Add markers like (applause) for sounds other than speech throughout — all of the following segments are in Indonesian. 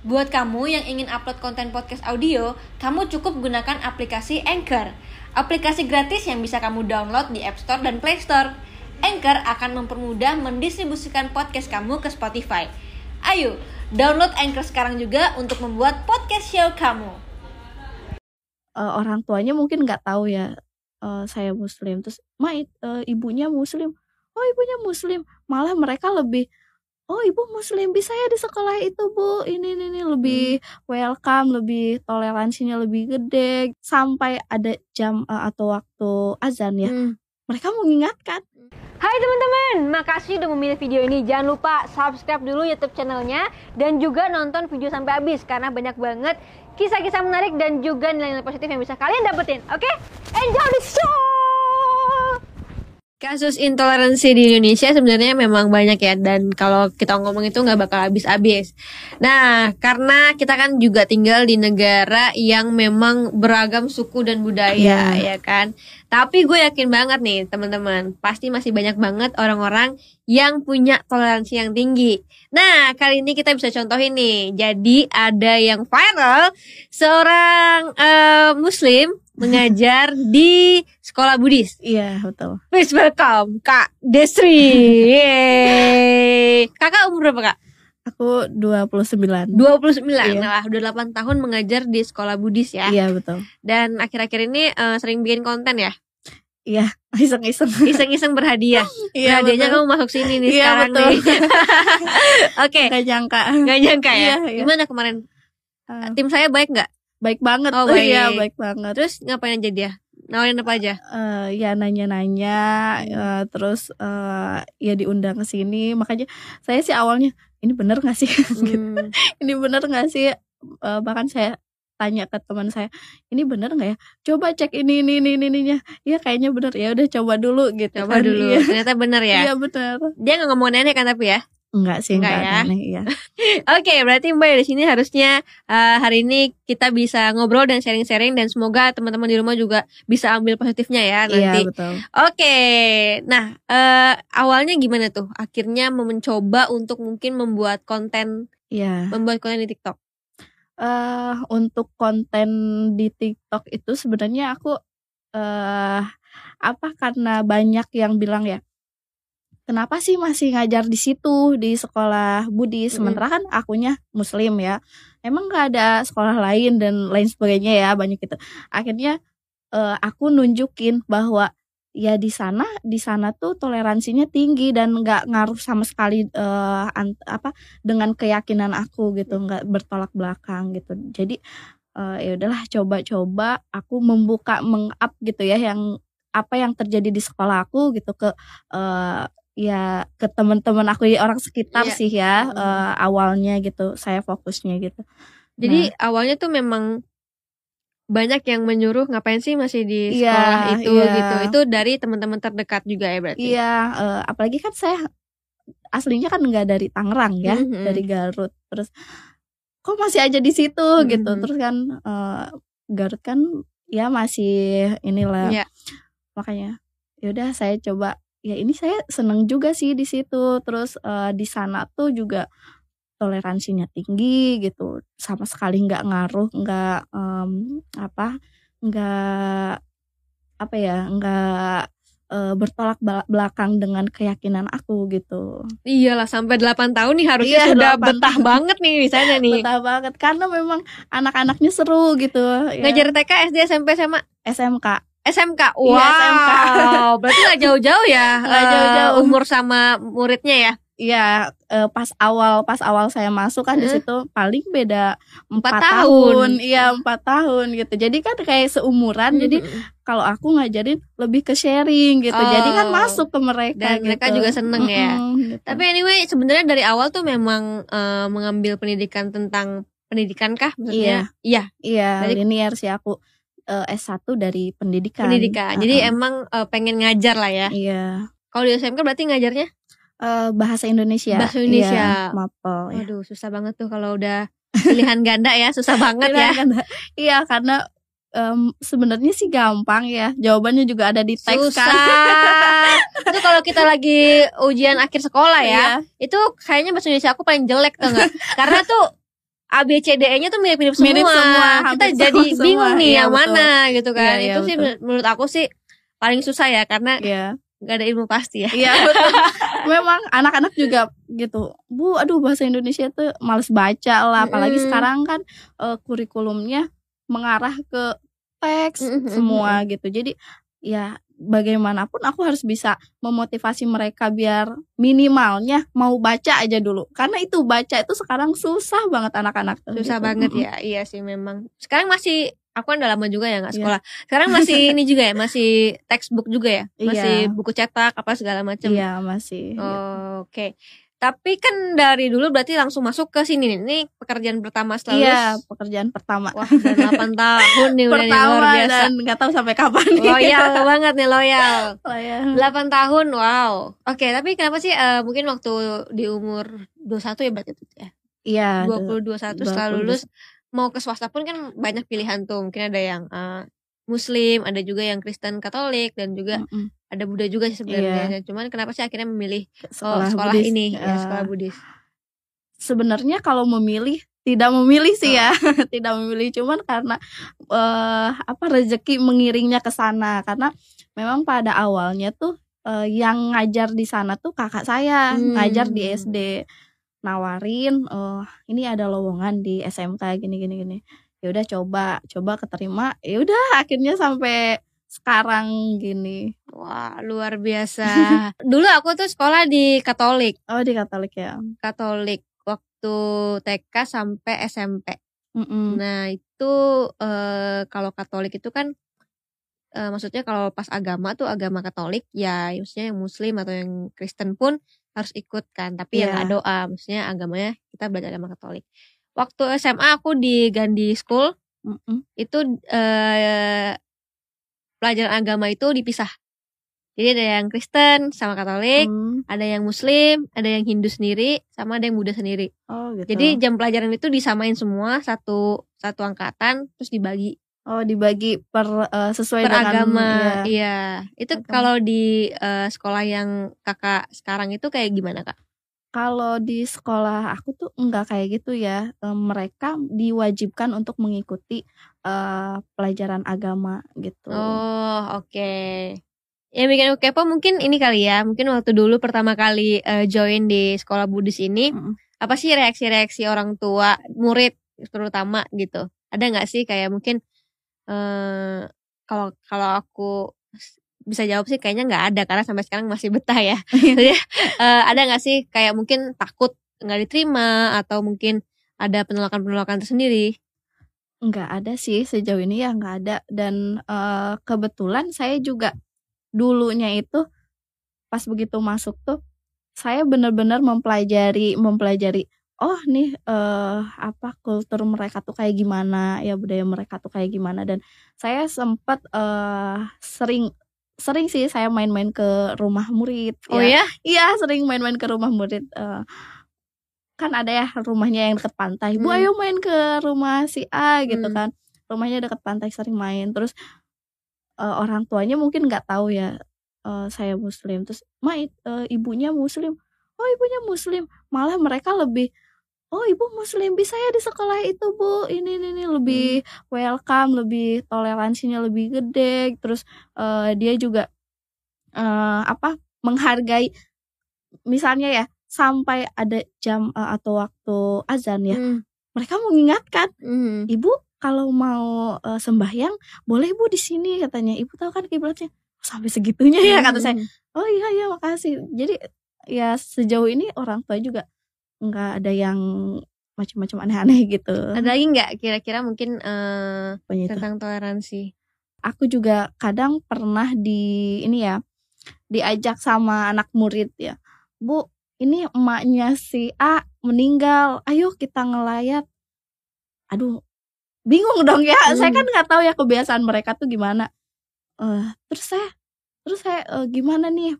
Buat kamu yang ingin upload konten podcast audio, kamu cukup gunakan aplikasi Anchor. Aplikasi gratis yang bisa kamu download di App Store dan Play Store. Anchor akan mempermudah mendistribusikan podcast kamu ke Spotify. Ayo, download Anchor sekarang juga untuk membuat podcast show kamu. uh, orang tuanya mungkin nggak tahu ya uh, saya muslim terus ma uh, ibunya muslim oh ibunya muslim malah mereka lebih oh ibu muslim bisa ya di sekolah itu bu ini ini, ini lebih welcome lebih toleransinya lebih gede sampai ada jam uh, atau waktu azan ya Hmm. mereka mengingatkan Hai teman-teman, makasih udah memilih video ini. Jangan lupa subscribe dulu YouTube channelnya dan juga nonton video sampai habis karena banyak banget kisah-kisah menarik dan juga nilai-nilai positif yang bisa kalian dapetin. Oke, enjoy the show! Kasus intoleransi di Indonesia sebenarnya memang banyak ya dan kalau kita ngomong itu nggak bakal habis-habis. Nah, karena kita kan juga tinggal di negara yang memang beragam suku dan budaya ya Iya. kan. Tapi gue yakin banget nih teman-teman, pasti masih banyak banget orang-orang yang punya toleransi yang tinggi. Nah, kali ini kita bisa contohin nih. Jadi ada yang viral seorang eh, muslim mengajar di sekolah Buddhis. iya betul Please welcome Kak Desri. (laughs) Yeay. Kakak umur berapa Kak? aku 29 29. Iya. Nah, udah 8 tahun mengajar di sekolah Buddhis ya. iya betul Dan akhir-akhir ini eh, sering bikin konten ya. iya (laughs) iseng-iseng Iseng-iseng berhadiah. (laughs) iya Berhadiahnya betul kamu masuk sini nih Iya, sekarang betul. nih. Oke, nggak nyangka nggak nyangka ya. Iya, iya. Gimana kemarin? Uh, Tim saya baik nggak? Baik banget Oh, (laughs) baik. iya baik banget Terus ngapain aja dia? Nawarin apa aja? eh ya nanya-nanya eh, terus eh ya diundang ke sini makanya saya sih awalnya ini bener gak sih (laughs) Gitu. Hmm. ini bener gak sih Eh, bahkan saya tanya ke teman saya ini bener nggak ya coba cek ini ini ini ini ininya ya kayaknya bener ya udah coba dulu gitu Coba kan. dulu. iya, Ternyata bener ya. iya bener Dia nggak ngomong nenek kan tapi ya? Enggak sih Enggak enggak, ya? aneh iya (laughs) Oke, berarti Mbak di sini harusnya eh, hari ini kita bisa ngobrol dan sharing-sharing dan semoga teman-teman di rumah juga bisa ambil positifnya ya iya nanti. betul Oke, nah eh, awalnya gimana tuh? Akhirnya mencoba untuk mungkin membuat konten, iya membuat konten di TikTok. eh untuk konten di TikTok itu sebenarnya aku eh apa karena banyak yang bilang ya kenapa sih masih ngajar di situ di sekolah Mm-mm. sementara kan akunya Muslim ya. Emang nggak ada sekolah lain dan lain sebagainya ya banyak itu akhirnya eh, aku nunjukin bahwa ya di sana di sana tuh toleransinya tinggi dan nggak ngaruh sama sekali ant- apa dengan keyakinan aku gitu nggak bertolak belakang gitu. Jadi eh, ya udahlah coba-coba aku membuka meng-up gitu ya yang apa yang terjadi di sekolah aku gitu ke eh, ya ke teman-teman aku ya, orang sekitar Iya. sih ya Hmm. eh, awalnya gitu saya fokusnya gitu Jadi awalnya tuh memang banyak yang menyuruh ngapain sih masih di Iya, sekolah itu iya. gitu. Itu dari teman-teman terdekat juga ya berarti. Iya, eh, apalagi kan saya aslinya kan nggak dari Tangerang ya, Mhm. dari Garut. Terus kok masih aja di situ gitu. Mhm. Terus kan eh, Garut kan ya masih inilah. Iya. Makanya yaudah saya coba ya ini saya seneng juga sih di situ. Terus eh, di sana tuh juga toleransinya tinggi gitu. Sama sekali nggak ngaruh, nggak em, apa? nggak apa ya, nggak eh, bertolak bel- belakang dengan keyakinan aku gitu. Iyalah sampai 8 tahun nih harusnya Iya, sudah 8 betah banget nih di sana nih. Betah banget karena memang anak-anaknya seru gitu. ya. Ngajar TK, SD, SMP sama SMK. SMK. Wow. Iya, SMK. Berarti gak jauh-jauh ya (laughs) Nggak eh, jauh-jauh. umur sama muridnya ya. Iya, eh, pas awal pas awal saya masuk kan di Heeh. situ paling beda Empat tahun. Iya, empat tahun gitu. Jadi kan kayak seumuran. Jadi Mm-mm. kalau aku ngajarin lebih ke sharing gitu. Oh. Jadi kan masuk ke mereka Dan mereka gitu. juga seneng ya. Mm-mm, gitu. Tapi anyway, sebenarnya dari awal tuh memang eh, mengambil pendidikan tentang pendidikan kah maksudnya? Iya, Iya, Dari- linear sih aku eh, S1 dari pendidikan. pendidikan. Jadi Heeh. emang eh, pengen ngajar lah ya. iya. Kalau di SMK berarti ngajarnya? Eh, bahasa Indonesia. Bahasa Indonesia. Iya, mapel ya. Waduh, susah banget tuh kalau udah pilihan ganda ya, susah banget ya. Iya, karena- Iya, karena em, sebenarnya sih gampang ya. Jawabannya juga ada di teks Susah. kan. itu kalau kita lagi ujian akhir sekolah ya, Iya. itu kayaknya bahasa Indonesia aku paling jelek tuh enggak? Karena tuh A B C D E nya tuh mirip-mirip semua. Mirip semua, Kita jadi sama bingung semua. nih Iya, yang betul. mana gitu kan. Iya, iya, Itu sih betul. men- menurut aku sih paling susah ya karena Iya. nggak ada ilmu pasti ya. Iya (laughs) betul. Memang anak-anak juga gitu. Bu, aduh bahasa Indonesia tuh males baca lah. Apalagi Mm-mm. sekarang kan eh, kurikulumnya mengarah ke teks semua gitu. Jadi ya bagaimanapun aku harus bisa memotivasi mereka biar minimalnya mau baca aja dulu. Karena itu baca itu sekarang susah banget anak-anak. Susah gitu. banget ya. Iya sih memang. Sekarang masih aku kan udah lama juga ya nggak Iya. sekolah. Sekarang masih (laughs) ini juga ya, masih textbook juga ya. Masih Iya. buku cetak apa segala macam. Iya masih. Oh, Oke. Tapi kan dari dulu berarti langsung masuk ke sini nih. Ini pekerjaan pertama setelah Iya lulus. pekerjaan pertama. Wah, udah 8 (laughs) tahun nih udah nih, luar biasa. dan nggak tahu sampai kapan nih. Loyal (laughs) banget nih, loyal. Ya. 8 tahun, wow. Oke, tapi kenapa sih eh, mungkin waktu di umur 21 ya berarti itu ya? Iya. 20 21 setelah 20, lulus mau ke swasta pun kan banyak pilihan tuh. Mungkin ada yang eh, muslim, ada juga yang Kristen Katolik dan juga Mm-mm. Ada Buddha juga sih sebenarnya. Cuman kenapa sih akhirnya memilih oh, sekolah Buddhis. ini? Ya, Eh, sekolah Buddhis. sebenarnya kalau memilih tidak memilih sih ya. (laughs) Tidak memilih. Cuman karena eh apa rezeki mengiringnya ke sana. Karena memang pada awalnya tuh eh, yang ngajar di sana tuh kakak saya. Hmm. ngajar di SD nawarin eh ini ada lowongan di SMK gini gini gini. Ya udah coba. Coba keterima. Ya udah akhirnya sampai sekarang gini Wah, luar biasa. (laughs) Dulu aku tuh sekolah di Katolik, oh di Katolik ya Katolik waktu TK sampai SMP. Mm-mm. Nah, itu eh, kalau Katolik itu kan eh, maksudnya kalau pas agama tuh agama Katolik ya maksudnya yang muslim atau yang Kristen pun harus ikut kan, tapi yang Iya. nggak doa, maksudnya agamanya kita belajar agama Katolik. Waktu SMA aku di Gandhi School Mm-mm. itu eh, pelajaran agama itu dipisah. Jadi ada yang Kristen sama Katolik, Hmm. ada yang Muslim, ada yang Hindu sendiri, sama ada yang Buddha sendiri. oh gitu Jadi jam pelajaran itu disamain semua satu satu angkatan terus dibagi Oh dibagi per eh, sesuai per dengan agama. ya. Iya. Itu kalau di eh, sekolah yang kakak sekarang itu kayak gimana kak? Kalau di sekolah aku tuh enggak kayak gitu ya. Mereka diwajibkan untuk mengikuti eh, pelajaran agama gitu. Oh oke. Yang bikin aku kepo mungkin ini kali ya. Mungkin waktu dulu pertama kali eh, join di sekolah Buddhis ini, Mm-mm. apa sih reaksi-reaksi orang tua, murid terutama gitu? Ada nggak sih kayak mungkin eh kalau kalau aku bisa jawab sih kayaknya nggak ada karena sampai sekarang masih betah ya. (laughs) Jadi eh, ada nggak sih kayak mungkin takut nggak diterima atau mungkin ada penolakan-penolakan tersendiri? Enggak ada sih sejauh ini ya enggak ada dan eh, kebetulan saya juga dulunya itu pas begitu masuk tuh saya benar-benar mempelajari mempelajari oh nih eh apa kultur mereka tuh kayak gimana ya budaya mereka tuh kayak gimana dan saya sempat eh sering sering sih saya main-main ke rumah murid Oh ya? Iya sering main-main ke rumah murid eh, kan ada ya rumahnya yang deket pantai. Bu Hmm. ayo main ke rumah si A gitu Hmm. kan. Rumahnya deket pantai sering main. Terus eh, orang tuanya mungkin nggak tahu ya eh, saya muslim. Terus ma eh, ibunya muslim. Oh ibunya muslim. Malah mereka lebih oh ibu muslim bisa ya di sekolah itu bu ini ini, ini lebih welcome lebih toleransinya lebih gede terus eh, dia juga eh, apa menghargai misalnya ya sampai ada jam eh, atau waktu azan ya Hmm. mereka mengingatkan Hmm. ibu kalau mau eh, sembahyang boleh bu di sini katanya ibu tahu kan kiblatnya sampai segitunya ya kata saya Hmm. oh iya iya makasih jadi ya sejauh ini orang tua juga nggak ada yang macam-macam aneh-aneh gitu Ada lagi nggak kira-kira mungkin itu? tentang toleransi? aku juga kadang pernah di ini ya diajak sama anak murid ya bu ini emaknya si A meninggal ayo kita ngelayat aduh bingung dong ya Hmm. saya kan nggak tahu ya kebiasaan mereka tuh gimana Eh terus saya terus saya eh, gimana nih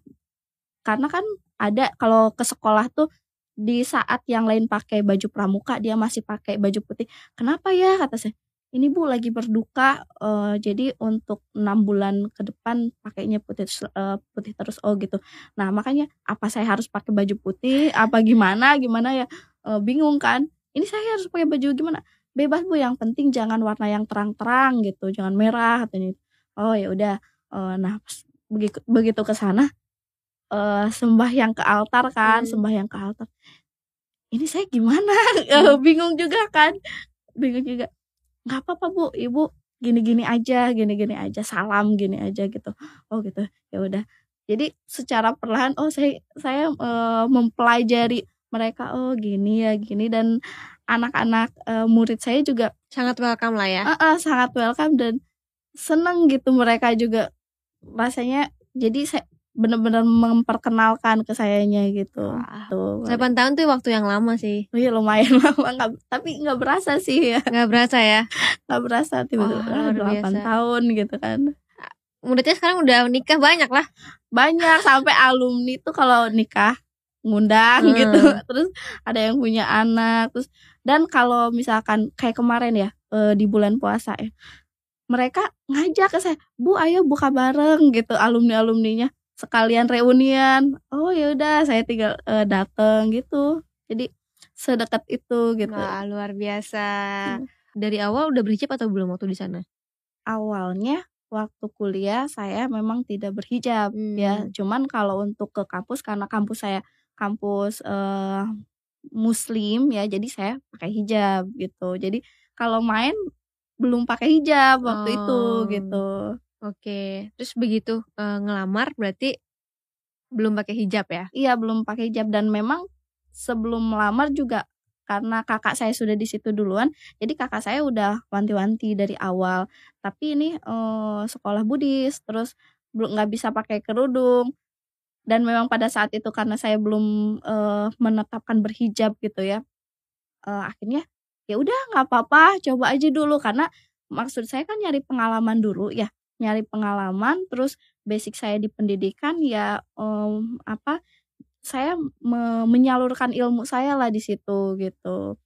karena kan ada kalau ke sekolah tuh di saat yang lain pakai baju pramuka dia masih pakai baju putih. Kenapa ya? Kata saya ini bu lagi berduka eh, jadi untuk enam bulan ke depan pakainya putih eh, putih terus. Oh gitu. Nah makanya apa saya harus pakai baju putih? Apa gimana? Gimana ya? Eh, bingung kan? Ini saya harus pakai baju gimana? Bebas bu yang penting jangan warna yang terang-terang gitu jangan merah katanya oh ya udah. Uh, nah begitu begitu ke sana uh, sembahyang ke altar kan hmm. sembahyang ke altar. Ini saya gimana? (laughs) Hmm. bingung juga kan. Bingung juga. Nggak apa-apa bu. Ibu gini-gini aja gini-gini aja. Salam gini aja gitu. Oh gitu. Ya udah. Jadi secara perlahan oh saya saya uh, mempelajari mereka. Oh gini ya gini. Dan anak-anak uh, murid saya juga sangat welcome lah ya. Uh, uh, sangat welcome dan seneng gitu mereka juga. Rasanya jadi saya benar-benar memperkenalkan ke sayanya gitu. Wah, tuh. 8 tahun tuh waktu yang lama sih. Oh iya lumayan (laughs) lama gak, tapi nggak berasa sih ya. Nggak berasa ya? (laughs) Nggak berasa tiba-tiba oh, 8 tahun gitu kan. Muridnya sekarang udah nikah banyak lah. Banyak sampai alumni tuh kalau nikah ngundang hmm. gitu. (laughs) Terus ada yang punya anak terus dan kalau misalkan kayak kemarin ya e, di bulan puasa ya, mereka ngajak ke saya, Bu ayo buka bareng gitu alumni alumninya sekalian reunian. Oh ya udah saya tinggal e, dateng gitu. Jadi sedekat itu gitu. Wah luar biasa. Hmm. Dari awal udah berhijab atau belum waktu di sana? Awalnya waktu kuliah saya memang tidak berhijab ya. hmm. ya. Cuman kalau untuk ke kampus karena kampus saya kampus uh, muslim ya jadi saya pakai hijab gitu jadi kalau main belum pakai hijab waktu oh. itu gitu oke terus begitu uh, ngelamar berarti belum pakai hijab ya? Iya belum pakai hijab dan memang sebelum melamar juga karena kakak saya sudah di situ duluan jadi kakak saya udah wanti-wanti dari awal. Tapi ini uh, sekolah Buddhis terus belum nggak bisa pakai kerudung. Dan memang pada saat itu karena saya belum uh, menetapkan berhijab gitu ya uh, akhirnya ya udah nggak apa-apa coba aja dulu. Karena maksud saya kan nyari pengalaman dulu ya nyari pengalaman terus basic saya di pendidikan ya um, apa saya me menyalurkan ilmu saya lah di situ gitu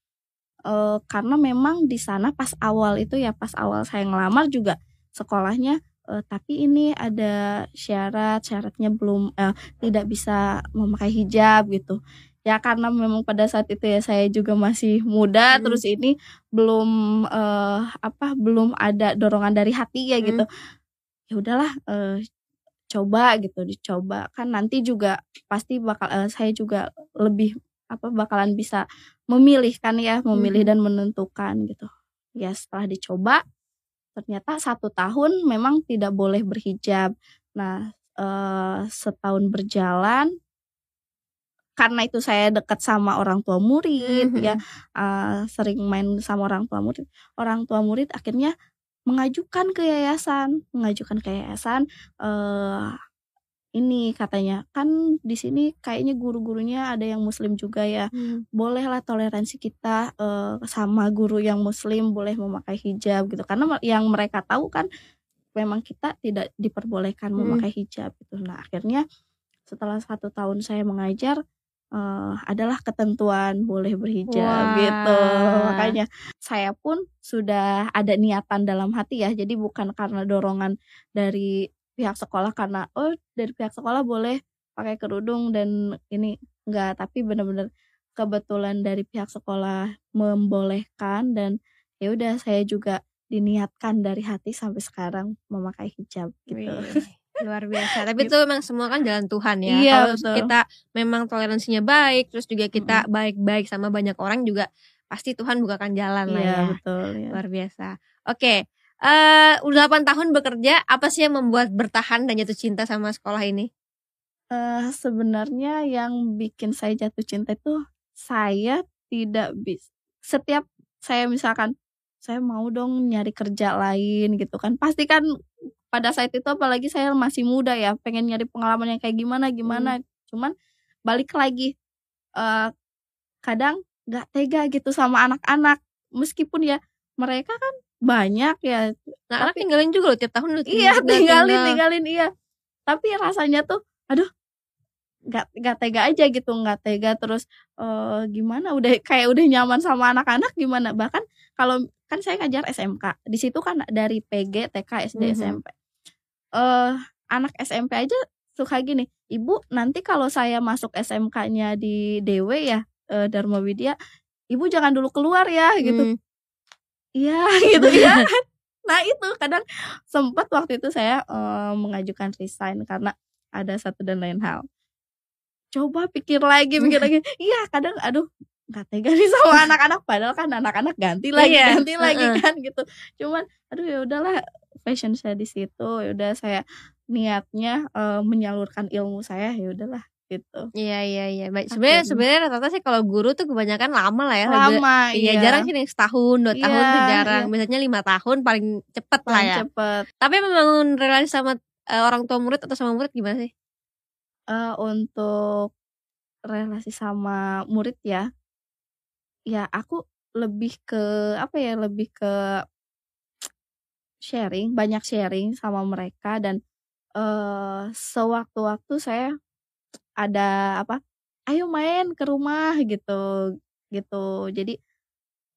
uh, karena memang di sana pas awal itu ya pas awal saya ngelamar juga sekolahnya uh, tapi ini ada syarat syaratnya belum uh, tidak bisa memakai hijab gitu ya karena memang pada saat itu ya saya juga masih muda hmm. terus ini belum uh, apa belum ada dorongan dari hati ya hmm. gitu ya udahlah uh, coba gitu dicoba kan nanti juga pasti bakal uh, saya juga lebih apa bakalan bisa memilih kan ya memilih hmm. dan menentukan gitu ya setelah dicoba ternyata satu tahun memang tidak boleh berhijab. Nah, eh, setahun berjalan karena itu saya dekat sama orang tua murid mm -hmm. ya uh, sering main sama orang tua murid orang tua murid akhirnya mengajukan ke yayasan mengajukan ke yayasan uh, ini katanya kan di sini kayaknya guru-gurunya ada yang muslim juga ya hmm. bolehlah toleransi kita uh, sama guru yang muslim boleh memakai hijab gitu karena yang mereka tahu kan memang kita tidak diperbolehkan hmm. memakai hijab gitu nah akhirnya setelah satu tahun saya mengajar uh, adalah ketentuan boleh berhijab Wah. gitu makanya saya pun sudah ada niatan dalam hati ya jadi bukan karena dorongan dari pihak sekolah karena oh dari pihak sekolah boleh pakai kerudung dan ini enggak tapi benar-benar kebetulan dari pihak sekolah membolehkan dan ya udah saya juga diniatkan dari hati sampai sekarang memakai hijab gitu. Wih, luar biasa. Tapi gitu. itu memang semua kan jalan Tuhan ya. Iya, Kalau betul. kita memang toleransinya baik, terus juga kita baik-baik sama banyak orang juga pasti Tuhan bukakan jalan iya, lah ya. betul. Ya. Luar biasa. Oke, uh, udah 8 tahun bekerja, apa sih yang membuat bertahan dan jatuh cinta sama sekolah ini? Uh, sebenarnya yang bikin saya jatuh cinta itu saya tidak bisa setiap saya misalkan saya mau dong nyari kerja lain gitu kan pasti kan pada saat itu apalagi saya masih muda ya pengen nyari pengalaman yang kayak gimana gimana hmm. cuman balik lagi uh, kadang nggak tega gitu sama anak-anak meskipun ya mereka kan banyak ya. Nah, anak tinggalin juga loh tiap tahun loh. Iya, tinggalin, tinggal. tinggalin iya. Tapi rasanya tuh aduh nggak nggak tega aja gitu nggak tega terus uh, gimana udah (laughs) kayak udah nyaman sama anak-anak gimana bahkan kalau kan saya ngajar SMK di situ kan dari PG TK SD mm -hmm. SMP uh, anak SMP aja suka gini ibu nanti kalau saya masuk SMK-nya di DW ya uh, Dharma Widya ibu jangan dulu keluar ya gitu. Hmm. iya (laughs) gitu ya. Nah itu kadang sempat waktu itu saya eh, mengajukan resign karena ada satu dan lain hal. Coba pikir lagi pikir lagi. (laughs) Iya kadang aduh nggak tega nih sama (laughs) anak-anak padahal kan anak-anak ganti lagi Iya, ganti lagi kan gitu. Cuman aduh ya udahlah passion saya di situ ya udah saya niatnya eh, menyalurkan ilmu saya ya udahlah gitu Iya iya iya. Baik. Sebenarnya sebenarnya rata-rata sih kalau guru tuh kebanyakan lama lah ya. Lebih- lama Iya jarang sih yang setahun dua tahun Iya, tuh jarang. iya. Biasanya lima tahun paling cepet lah paling ya. cepet Tapi membangun relasi sama eh, orang tua murid atau sama murid gimana sih? Eh, untuk relasi sama murid ya ya aku lebih ke apa ya lebih ke sharing banyak sharing sama mereka dan eh sewaktu-waktu saya ada apa ayo main ke rumah gitu gitu. Jadi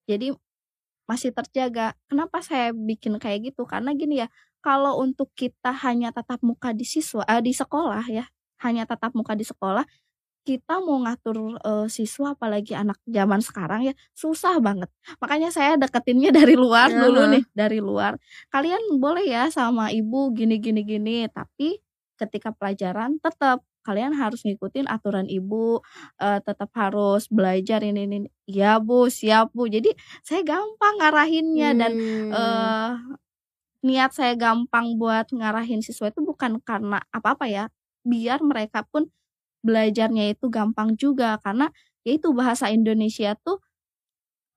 jadi masih terjaga. Kenapa saya bikin kayak gitu? Karena gini ya kalau untuk kita hanya tatap muka di siswa eh, di sekolah ya hanya tatap muka di sekolah kita mau ngatur eh, siswa apalagi anak zaman sekarang ya susah banget makanya saya deketinnya (laughs) dari luar Ya. dulu nih dari luar kalian boleh ya sama ibu gini gini gini tapi ketika pelajaran tetap kalian harus ngikutin aturan ibu eh, tetap harus belajar ini ini ya bu siap bu jadi saya gampang ngarahinnya dan Hmm. eh niat saya gampang buat ngarahin siswa itu bukan karena apa-apa ya biar mereka pun belajarnya itu gampang juga karena yaitu bahasa Indonesia tuh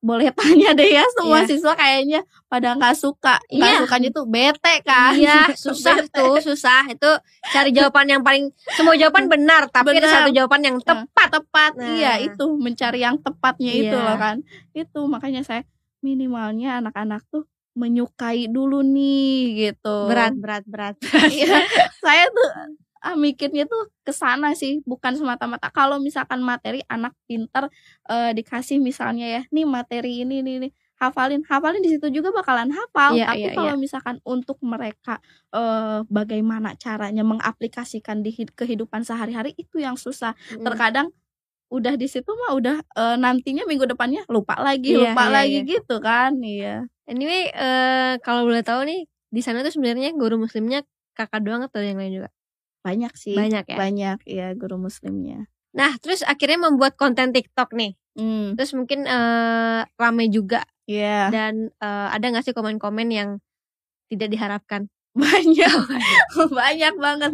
boleh (laughs) tanya deh ya semua Iya. siswa kayaknya pada nggak suka nggak Iya. sukanya tuh bete kan Iya, (laughs) susah Bete. tuh, susah. Itu cari jawaban yang paling semua jawaban benar, tapi ada Benar. satu jawaban yang tepat. tepat Nah. iya itu mencari yang tepatnya itu Iya. loh kan itu makanya saya minimalnya anak-anak tuh menyukai dulu nih gitu Berat, berat, berat. (laughs) Iya, saya tuh ah, mikirnya tuh ke sana sih, bukan semata-mata kalau misalkan materi anak pinter eh, dikasih misalnya ya, nih materi ini nih, nih hafalin, hafalin di situ juga bakalan hafal. Iya, Tapi iya, kalau misalkan untuk mereka eh, bagaimana caranya mengaplikasikan di hid- kehidupan sehari-hari itu yang susah. Hmm. Terkadang udah di situ mah udah eh, nantinya minggu depannya lupa lagi, Iya, lupa iya, lagi iya. gitu kan, iya. Anyway, eh, kalau boleh tahu nih, di sana tuh sebenarnya guru muslimnya kakak doang atau yang lain juga? Banyak sih, Banyak ya. banyak ya guru muslimnya. Nah, terus akhirnya membuat konten TikTok nih. Hmm, Terus mungkin eh, rame juga iya. dan eh, ada nggak sih komen-komen yang tidak diharapkan? (laughs) banyak (laughs) banyak banget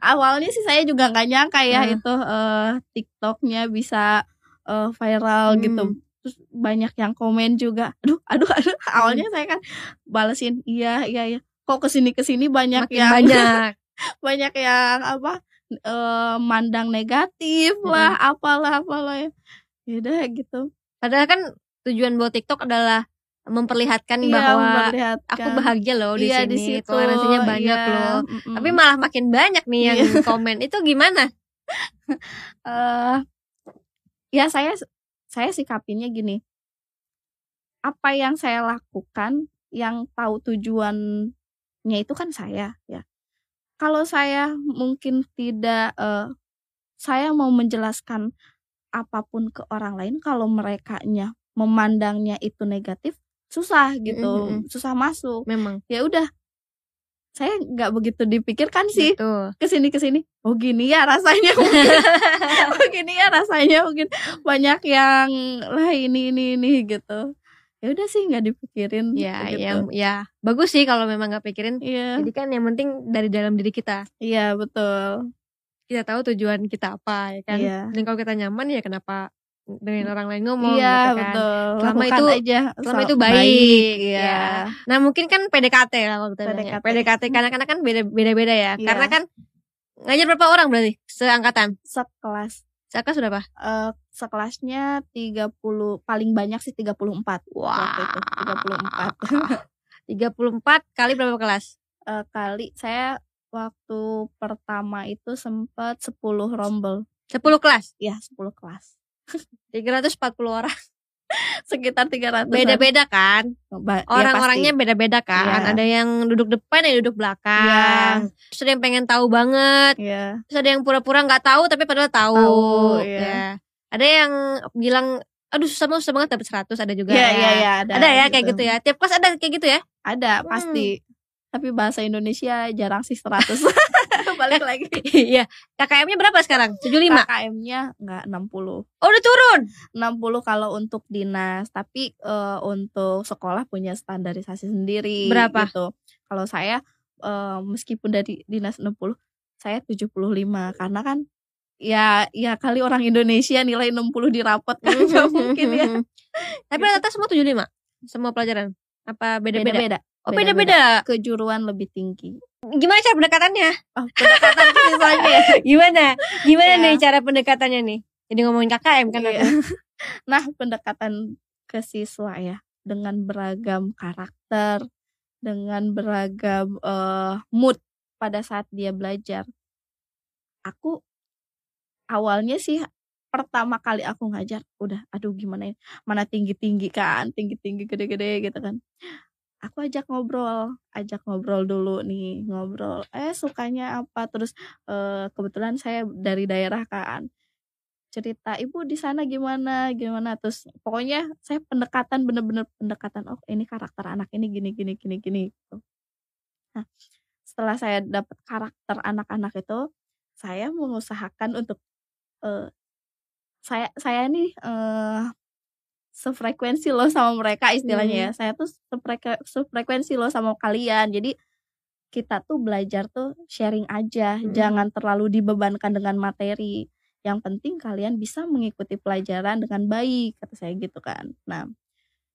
awalnya sih saya juga nggak nyangka ya Hmm. itu eh, TikToknya bisa eh, viral Hmm. gitu terus banyak yang komen juga aduh aduh aduh awalnya saya kan balesin iya iya iya kok ke sini ke sini banyak Makin yang banyak. (laughs) banyak yang apa eh, mandang negatif lah apalah apalah ya Yaudah gitu Padahal kan tujuan buat TikTok adalah memperlihatkan Iya, bahwa memperlihatkan. aku bahagia loh di Iya, sini, di situ toleransinya banyak iya, loh. mm-mm. Tapi malah makin banyak nih yang Iya. komen. Itu gimana? (laughs) eh ya saya saya sikapinnya gini apa yang saya lakukan yang tahu tujuannya itu kan saya ya kalau saya mungkin tidak eh, saya mau menjelaskan apa pun ke orang lain kalau mereka memandangnya itu negatif susah gitu Mm-mm. susah masuk. Memang. ya udah. Saya nggak begitu dipikirkan sih. Betul. ke sini ke sini. Oh gini ya rasanya (laughs) oh gini ya rasanya mungkin. Banyak yang lah ini ini ini gitu ya udah sih nggak dipikirin Ya, gitu. yang ya bagus sih kalau memang nggak pikirin. iya Jadi kan yang penting dari dalam diri kita. iya betul Kita tahu tujuan kita apa ya kan. Iya. Dan kalau kita nyaman ya kenapa dengan orang lain ngomong iya gitu kan. betul Selama Lakukan itu- aja selama Sel- itu baik, iya ya. Nah mungkin kan PDKT lah kalau kita ya. PDKT. PDKT karena karena kan beda beda beda ya. Iya. Karena kan ngajar berapa orang berarti seangkatan? sekelas Seangkatan sudah apa? eh, sekelasnya 30 paling banyak sih 34 waktu itu 34 34 (laughs) kali berapa kelas? Eh, kali saya waktu pertama itu sempat 10 rombel 10 kelas. ya 10 kelas (laughs) 340 orang. Sekitar 300 Beda-beda kan? Ya Orang-orangnya beda-beda kan. Iya. Ada yang duduk depan, ada yang duduk belakang. Terus ada yang pengen tahu banget. Iya. Terus ada yang pura-pura nggak tahu tapi padahal tahu. Tahu, iya. Ya. Ada yang bilang aduh susah banget susah banget dapat 100 ada juga Iya, ya. iya, iya, ada ada ya gitu. kayak gitu ya. Tiap kelas ada kayak gitu ya. Ada Hmm. pasti. Tapi bahasa Indonesia jarang sih 100. (laughs) Balik lagi. (laughs) Iya. KKM-nya berapa sekarang? 75. KKM-nya enggak 60. Oh, udah turun. 60 kalau untuk dinas, tapi eh, untuk sekolah punya standarisasi sendiri Berapa? gitu. Kalau saya eh, meskipun dari dinas 60, saya 75 karena kan ya ya kali orang Indonesia nilai 60 di rapot kan (laughs) nggak mungkin ya. Tapi rata-rata semua 75 semua pelajaran. Apa beda-beda? Beda-beda. Oh, beda-beda. Kejuruan lebih tinggi. Gimana cara pendekatannya? Oh, pendekatan ya. (laughs) Gimana? Gimana Ya. nih cara pendekatannya nih? Jadi ngomongin KKM kan aku. (laughs) Nah, pendekatan ke siswa ya dengan beragam karakter, dengan beragam eh, mood pada saat dia belajar. Aku awalnya sih pertama kali aku ngajar udah aduh gimana ya mana tinggi tinggi kan tinggi tinggi gede gede gitu kan aku ajak ngobrol ajak ngobrol dulu nih ngobrol eh sukanya apa? Terus eh, kebetulan saya dari daerah kan. Cerita ibu di sana gimana gimana? Terus pokoknya saya pendekatan bener-bener pendekatan oh ini karakter anak ini gini gini gini gini gitu. nah setelah saya dapat karakter anak-anak itu saya mengusahakan untuk eh, saya saya nih eh, sefrekuensi loh sama mereka istilahnya ya. Saya tuh sefrek- sefrekuensi loh sama kalian. Jadi kita tuh belajar tuh sharing aja. Hmm. jangan terlalu dibebankan dengan materi. Yang penting kalian bisa mengikuti pelajaran dengan baik kata saya gitu kan. Nah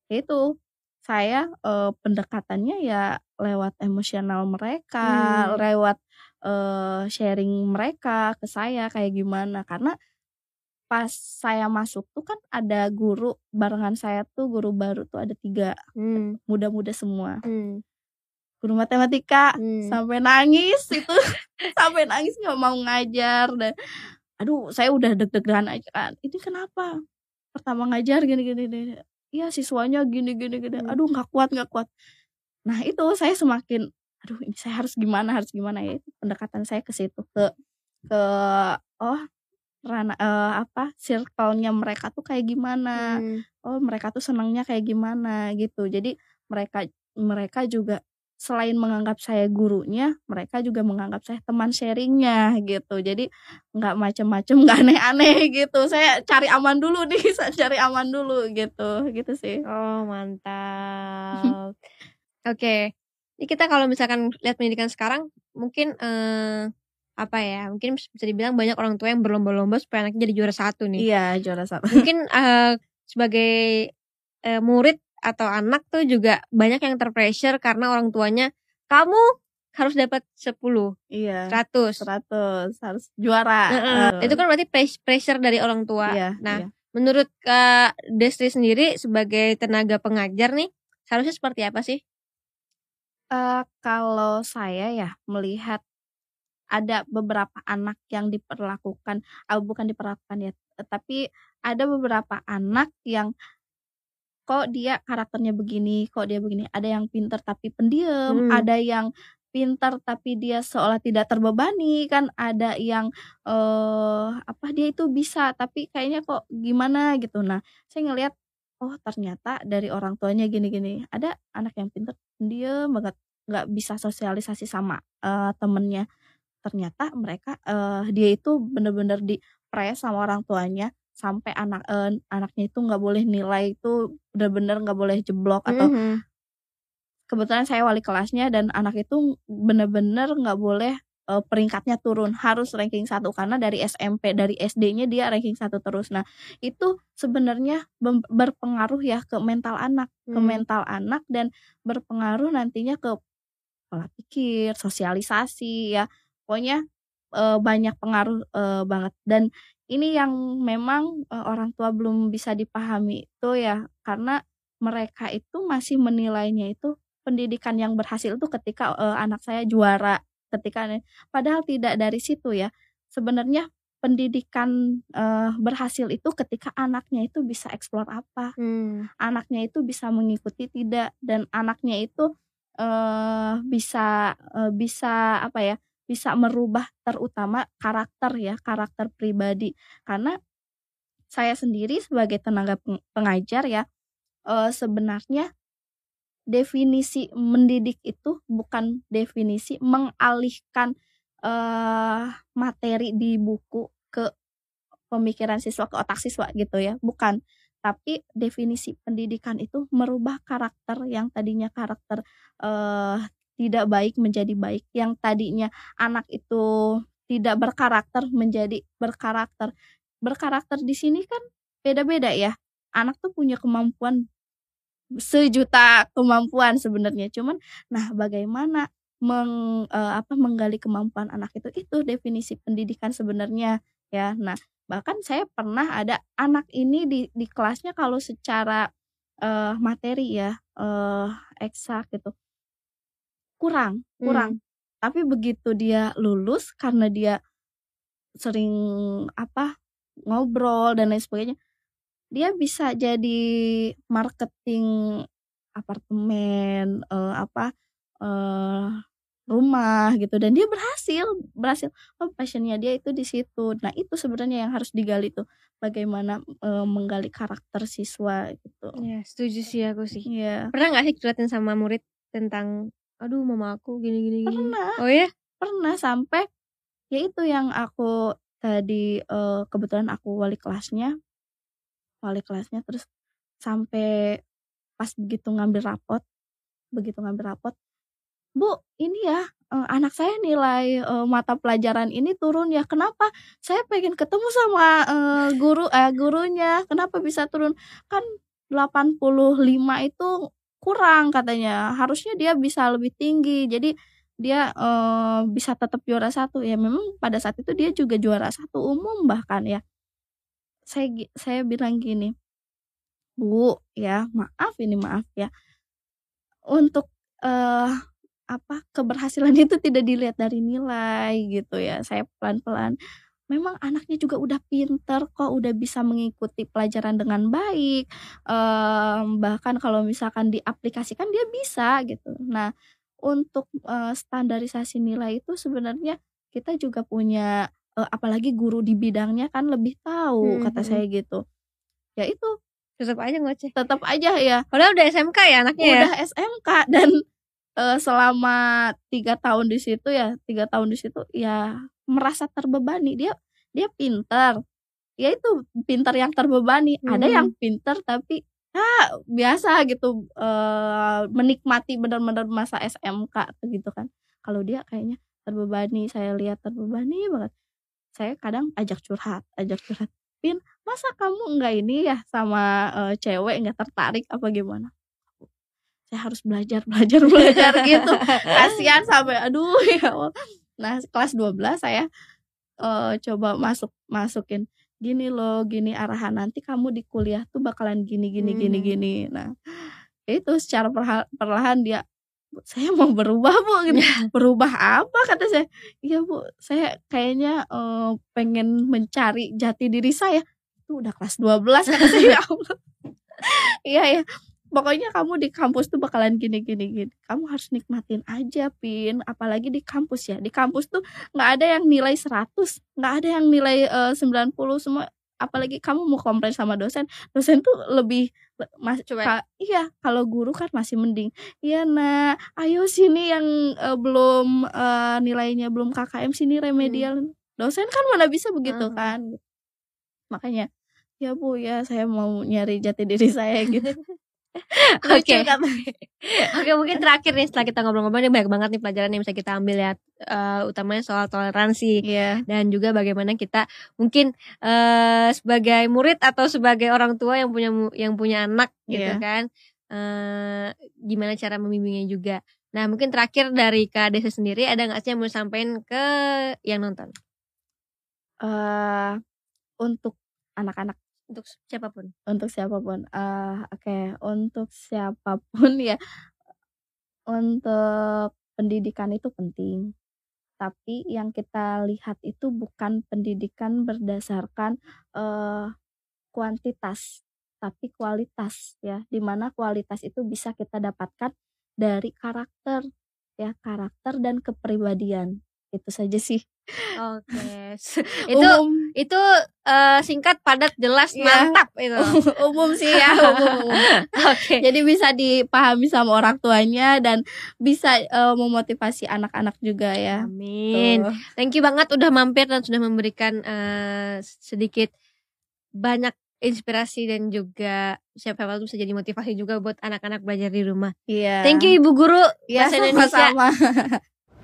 itu saya eh, pendekatannya ya lewat emosional mereka Hmm. lewat eh, sharing mereka ke saya kayak gimana. Karena pas saya masuk tuh kan ada guru barengan saya tuh guru baru tuh ada tiga Hmm. muda-muda semua Hmm. guru matematika Hmm. sampai nangis itu (laughs) sampai nangis nggak mau ngajar dan aduh saya udah deg-degan aja kan ini kenapa pertama ngajar gini gini gini iya siswanya gini gini Hmm. aduh nggak kuat nggak kuat nah itu saya semakin aduh ini saya harus gimana harus gimana ya itu pendekatan saya ke situ ke ke oh rana eh, apa circle-nya mereka tuh kayak gimana Hmm. oh mereka tuh senangnya kayak gimana gitu jadi mereka mereka juga selain menganggap saya gurunya mereka juga menganggap saya teman sharingnya gitu jadi nggak macem-macem (laughs) nggak aneh-aneh gitu saya cari aman dulu nih (laughs) saya cari aman dulu gitu gitu sih Oh, mantap. (laughs) Oke. Ini kita kalau misalkan lihat pendidikan sekarang mungkin eh apa ya? Mungkin bisa dibilang banyak orang tua yang berlomba-lomba supaya anaknya jadi juara satu nih. iya juara satu Mungkin eh sebagai eh, murid atau anak tuh juga banyak yang terpressure karena orang tuanya kamu harus dapat 10, 100. iya 100 harus juara. Eh, Itu kan berarti pres- pressure dari orang tua. iya, Nah, iya. menurut Kak Destri sendiri sebagai tenaga pengajar nih, seharusnya seperti apa sih? Eh, kalau saya ya melihat ada beberapa anak yang diperlakukan, ah, bukan diperlakukan ya, tapi ada beberapa anak yang kok dia karakternya begini, kok dia begini. Ada yang pinter tapi pendiam, Hmm. ada yang pintar tapi dia seolah tidak terbebani, kan ada yang eh apa dia itu bisa tapi kayaknya kok gimana gitu. Nah, saya ngelihat oh ternyata dari orang tuanya gini-gini. Ada anak yang pintar pendiam banget, nggak bisa sosialisasi sama eh, temennya. Ternyata mereka eh, dia itu bener-bener di press sama orang tuanya sampai anak eh, anaknya itu nggak boleh nilai itu bener-bener nggak boleh jeblok atau Mhm. kebetulan saya wali kelasnya dan anak itu bener-bener nggak boleh eh, peringkatnya turun harus ranking satu karena dari SMP dari SD-nya dia ranking satu terus nah itu sebenarnya berpengaruh ya ke mental anak ke Hmm. mental anak dan berpengaruh nantinya ke pola pikir sosialisasi ya pokoknya eh, banyak pengaruh eh, banget. Dan ini yang memang eh, orang tua belum bisa dipahami itu ya karena mereka itu masih menilainya itu pendidikan yang berhasil itu ketika eh, anak saya juara ketika padahal tidak dari situ ya. Sebenarnya pendidikan eh, berhasil itu ketika anaknya itu bisa eksplor apa Hmm. anaknya itu bisa mengikuti tidak dan anaknya itu eh bisa eh, bisa apa ya bisa merubah terutama karakter ya karakter pribadi. Karena saya sendiri sebagai tenaga peng- pengajar ya eh, sebenarnya definisi mendidik itu bukan definisi mengalihkan eh materi di buku ke pemikiran siswa ke otak siswa gitu ya bukan. Tapi definisi pendidikan itu merubah karakter yang tadinya karakter eh tidak baik menjadi baik. Yang tadinya anak itu tidak berkarakter menjadi berkarakter. Berkarakter di sini kan beda-beda ya. Anak tuh punya kemampuan sejuta kemampuan sebenarnya. Cuman nah bagaimana meng eh, apa menggali kemampuan anak itu? Itu definisi pendidikan sebenarnya ya. Nah bahkan saya pernah ada anak ini di di kelasnya kalau secara eh, materi ya eh eksak gitu kurang kurang. Tapi begitu dia lulus karena dia sering apa ngobrol dan lain sebagainya dia bisa jadi marketing apartemen eh, apa eh, rumah gitu. Dan dia berhasil berhasil. Oh passionnya dia itu di situ. Nah itu sebenarnya yang harus digali tuh. Bagaimana eh, menggali karakter siswa gitu. Ya, setuju sih aku sih. Iya. Pernah nggak sih curhatin sama murid tentang aduh mama aku gini gini gini. pernah Oh ya? pernah sampai ya itu yang aku tadi eh, kebetulan aku wali kelasnya wali kelasnya terus sampai pas begitu ngambil rapot begitu ngambil rapot bu ini ya anak saya nilai eh, mata pelajaran ini turun ya kenapa saya pengen ketemu sama eh, guru eh gurunya kenapa bisa turun kan 85 itu kurang katanya. Harusnya dia bisa lebih tinggi. Jadi dia eh, bisa tetap juara satu. Ya memang pada saat itu dia juga juara satu umum bahkan ya. Saya saya bilang gini bu ya maaf ini maaf ya. Untuk eh apa keberhasilan (laughs) itu tidak dilihat dari nilai gitu ya. Saya pelan pelan memang anaknya juga udah pinter kok udah bisa mengikuti pelajaran dengan baik Em, bahkan kalau misalkan diaplikasikan dia bisa gitu nah untuk eh, standarisasi nilai itu sebenarnya kita juga punya eh, apalagi guru di bidangnya kan lebih tahu Hmm, kata hmm. saya gitu ya itu Tetap aja ngoceh. tetap aja ya Padahal udah SMK ya anaknya ya. udah SMK dan selama tiga tahun di situ ya tiga tahun di situ ya merasa terbebani dia dia pinter. Ya itu pinter yang terbebani. Ada Hmm. yang pinter tapi ah biasa gitu eh, menikmati benar-benar masa SMK gitu kan. Kalau dia kayaknya terbebani saya lihat terbebani banget. Saya kadang ajak curhat ajak curhat Pin masa kamu enggak ini ya sama eh, cewek enggak tertarik apa gimana? Saya harus belajar (laughs) belajar belajar gitu. (laughs) Kasihan sampai aduh ya Allah. Nah kelas 12 saya eh, coba masuk masukin gini loh gini arahan nanti kamu di kuliah tuh bakalan gini gini gini Hmm. gini. Nah itu secara perlahan dia "Bu, saya mau berubah bu gitu. berubah apa? kata saya. Iya bu saya kayaknya eh, pengen mencari jati diri saya. Itu udah kelas 12 kata saya. (laughs) "Ya Allah." iya ya pokoknya kamu di kampus tuh bakalan gini gini gini. Kamu harus nikmatin aja pin. Apalagi di kampus ya. Di kampus tuh nggak ada yang nilai 100 nggak ada yang nilai eh, 90 semua. Apalagi kamu mau komplain sama dosen dosen tuh lebih le- mas Cuek. ka- iya kalau guru kan masih mending iya nah ayo sini yang eh, belum eh, nilainya belum KKM sini remedial. Dosen kan mana bisa begitu Mhm. kan? Makanya ya bu ya saya mau nyari jati diri saya gitu (laughs) (laughs) Oke. Kan? (laughs) Oke mungkin terakhir nih setelah kita ngobrol-ngobrol ini banyak banget nih pelajaran yang bisa kita ambil ya Eh, utamanya soal toleransi Iya. dan juga bagaimana kita mungkin eh sebagai murid atau sebagai orang tua yang punya yang punya anak gitu Iya. kan eh gimana cara membimbingnya juga. Nah mungkin terakhir dari Kak sendiri ada nggak sih yang mau sampaikan ke yang nonton eh untuk anak-anak untuk siapa pun? untuk siapa pun. Eh oke. Untuk siapa pun (laughs) ya. Untuk pendidikan itu penting. Tapi yang kita lihat itu bukan pendidikan berdasarkan eh kuantitas tapi kualitas ya. Di mana kualitas itu bisa kita dapatkan dari karakter ya karakter dan kepribadian. Itu saja sih Oke. (laughs) itu umum itu eh, singkat, padat, jelas, Iya. mantap itu. (laughs) umum sih ya (laughs) umum, umum. Oke. jadi bisa dipahami sama orang tuanya dan bisa eh, memotivasi anak-anak juga ya Amin. Tuh. Thank you banget udah mampir dan sudah memberikan eh, sedikit banyak inspirasi dan juga siapa tahu bisa jadi motivasi juga buat anak-anak belajar di rumah. iya Thank you Ibu Guru ya Bahasa Indonesia. sama-sama